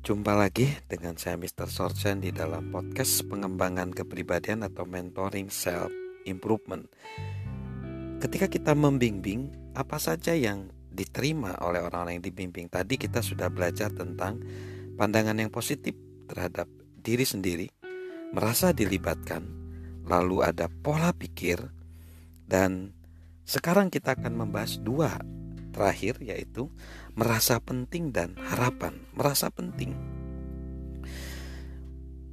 Jumpa lagi dengan saya Mr. Sorchen di dalam podcast pengembangan kepribadian atau mentoring self improvement. Ketika kita membimbing, apa saja yang diterima oleh orang-orang yang dibimbing tadi kita sudah belajar tentang pandangan yang positif terhadap diri sendiri, merasa dilibatkan, lalu ada pola pikir dan sekarang kita akan membahas dua terakhir yaitu merasa penting dan harapan, merasa penting.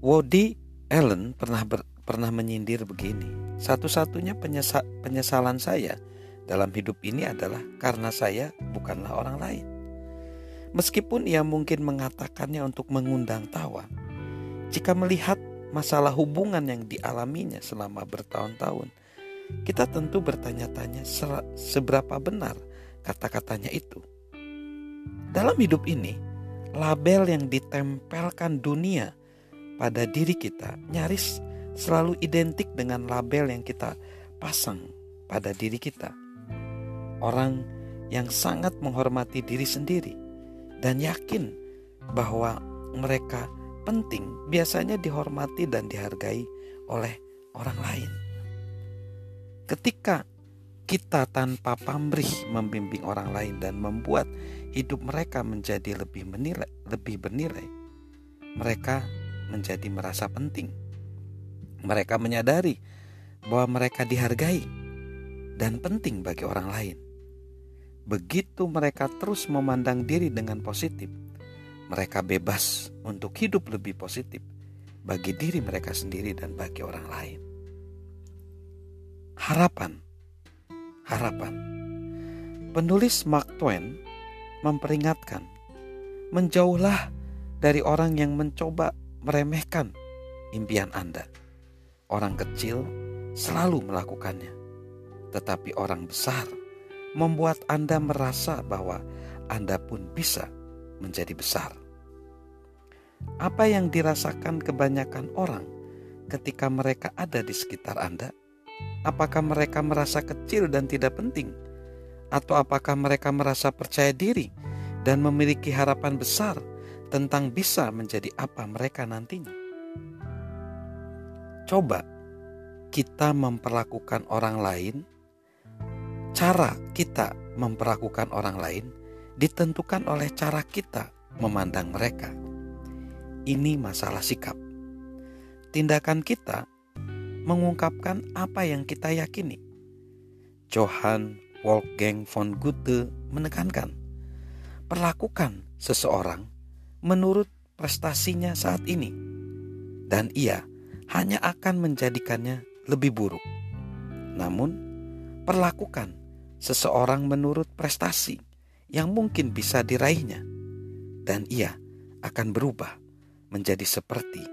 Woody Allen pernah ber, pernah menyindir begini, satu-satunya penyesa, penyesalan saya dalam hidup ini adalah karena saya bukanlah orang lain. Meskipun ia mungkin mengatakannya untuk mengundang tawa, jika melihat masalah hubungan yang dialaminya selama bertahun-tahun, kita tentu bertanya-tanya seberapa benar kata-katanya itu. Dalam hidup ini, label yang ditempelkan dunia pada diri kita nyaris selalu identik dengan label yang kita pasang pada diri kita. Orang yang sangat menghormati diri sendiri dan yakin bahwa mereka penting biasanya dihormati dan dihargai oleh orang lain. Ketika kita tanpa pamrih membimbing orang lain dan membuat hidup mereka menjadi lebih menilai, lebih bernilai. Mereka menjadi merasa penting. Mereka menyadari bahwa mereka dihargai dan penting bagi orang lain. Begitu mereka terus memandang diri dengan positif, mereka bebas untuk hidup lebih positif bagi diri mereka sendiri dan bagi orang lain. Harapan harapan. Penulis Mark Twain memperingatkan, menjauhlah dari orang yang mencoba meremehkan impian Anda. Orang kecil selalu melakukannya, tetapi orang besar membuat Anda merasa bahwa Anda pun bisa menjadi besar. Apa yang dirasakan kebanyakan orang ketika mereka ada di sekitar Anda? Apakah mereka merasa kecil dan tidak penting? Atau apakah mereka merasa percaya diri dan memiliki harapan besar tentang bisa menjadi apa mereka nantinya? Coba kita memperlakukan orang lain, cara kita memperlakukan orang lain ditentukan oleh cara kita memandang mereka. Ini masalah sikap. Tindakan kita mengungkapkan apa yang kita yakini. Johann Wolfgang von Goethe menekankan, perlakukan seseorang menurut prestasinya saat ini, dan ia hanya akan menjadikannya lebih buruk. Namun, perlakukan seseorang menurut prestasi yang mungkin bisa diraihnya, dan ia akan berubah menjadi seperti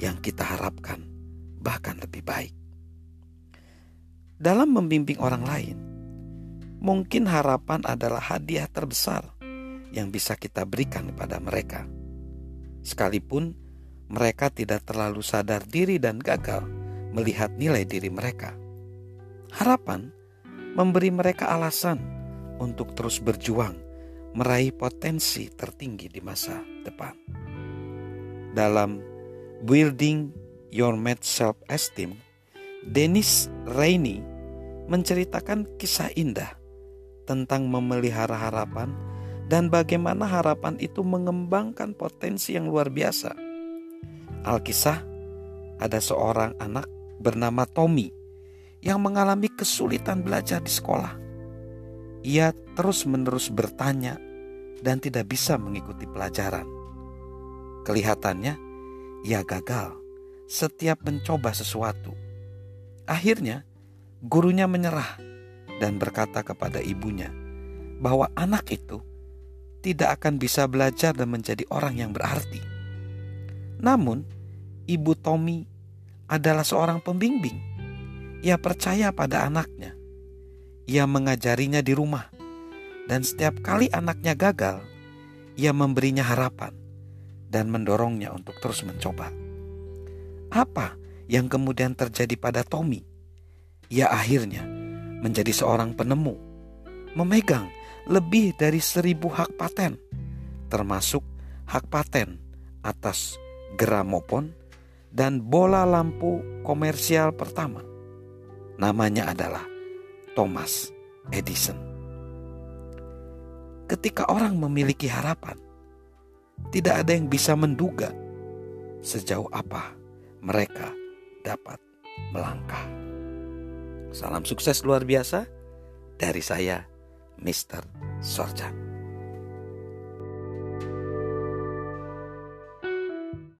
yang kita harapkan bahkan lebih baik. Dalam membimbing orang lain, mungkin harapan adalah hadiah terbesar yang bisa kita berikan kepada mereka. Sekalipun mereka tidak terlalu sadar diri dan gagal melihat nilai diri mereka. Harapan memberi mereka alasan untuk terus berjuang meraih potensi tertinggi di masa depan. Dalam Building Your Mad Self Esteem, Dennis Rainey menceritakan kisah indah tentang memelihara harapan dan bagaimana harapan itu mengembangkan potensi yang luar biasa. Alkisah ada seorang anak bernama Tommy yang mengalami kesulitan belajar di sekolah. Ia terus-menerus bertanya dan tidak bisa mengikuti pelajaran. Kelihatannya ia gagal setiap mencoba sesuatu. Akhirnya, gurunya menyerah dan berkata kepada ibunya bahwa anak itu tidak akan bisa belajar dan menjadi orang yang berarti. Namun, ibu Tommy adalah seorang pembimbing. Ia percaya pada anaknya. Ia mengajarinya di rumah, dan setiap kali anaknya gagal, ia memberinya harapan dan mendorongnya untuk terus mencoba. Apa yang kemudian terjadi pada Tommy? Ia akhirnya menjadi seorang penemu, memegang lebih dari seribu hak paten, termasuk hak paten atas gramofon dan bola lampu komersial pertama. Namanya adalah Thomas Edison. Ketika orang memiliki harapan, tidak ada yang bisa menduga sejauh apa mereka dapat melangkah. Salam sukses luar biasa dari saya, Mr. Sorjan.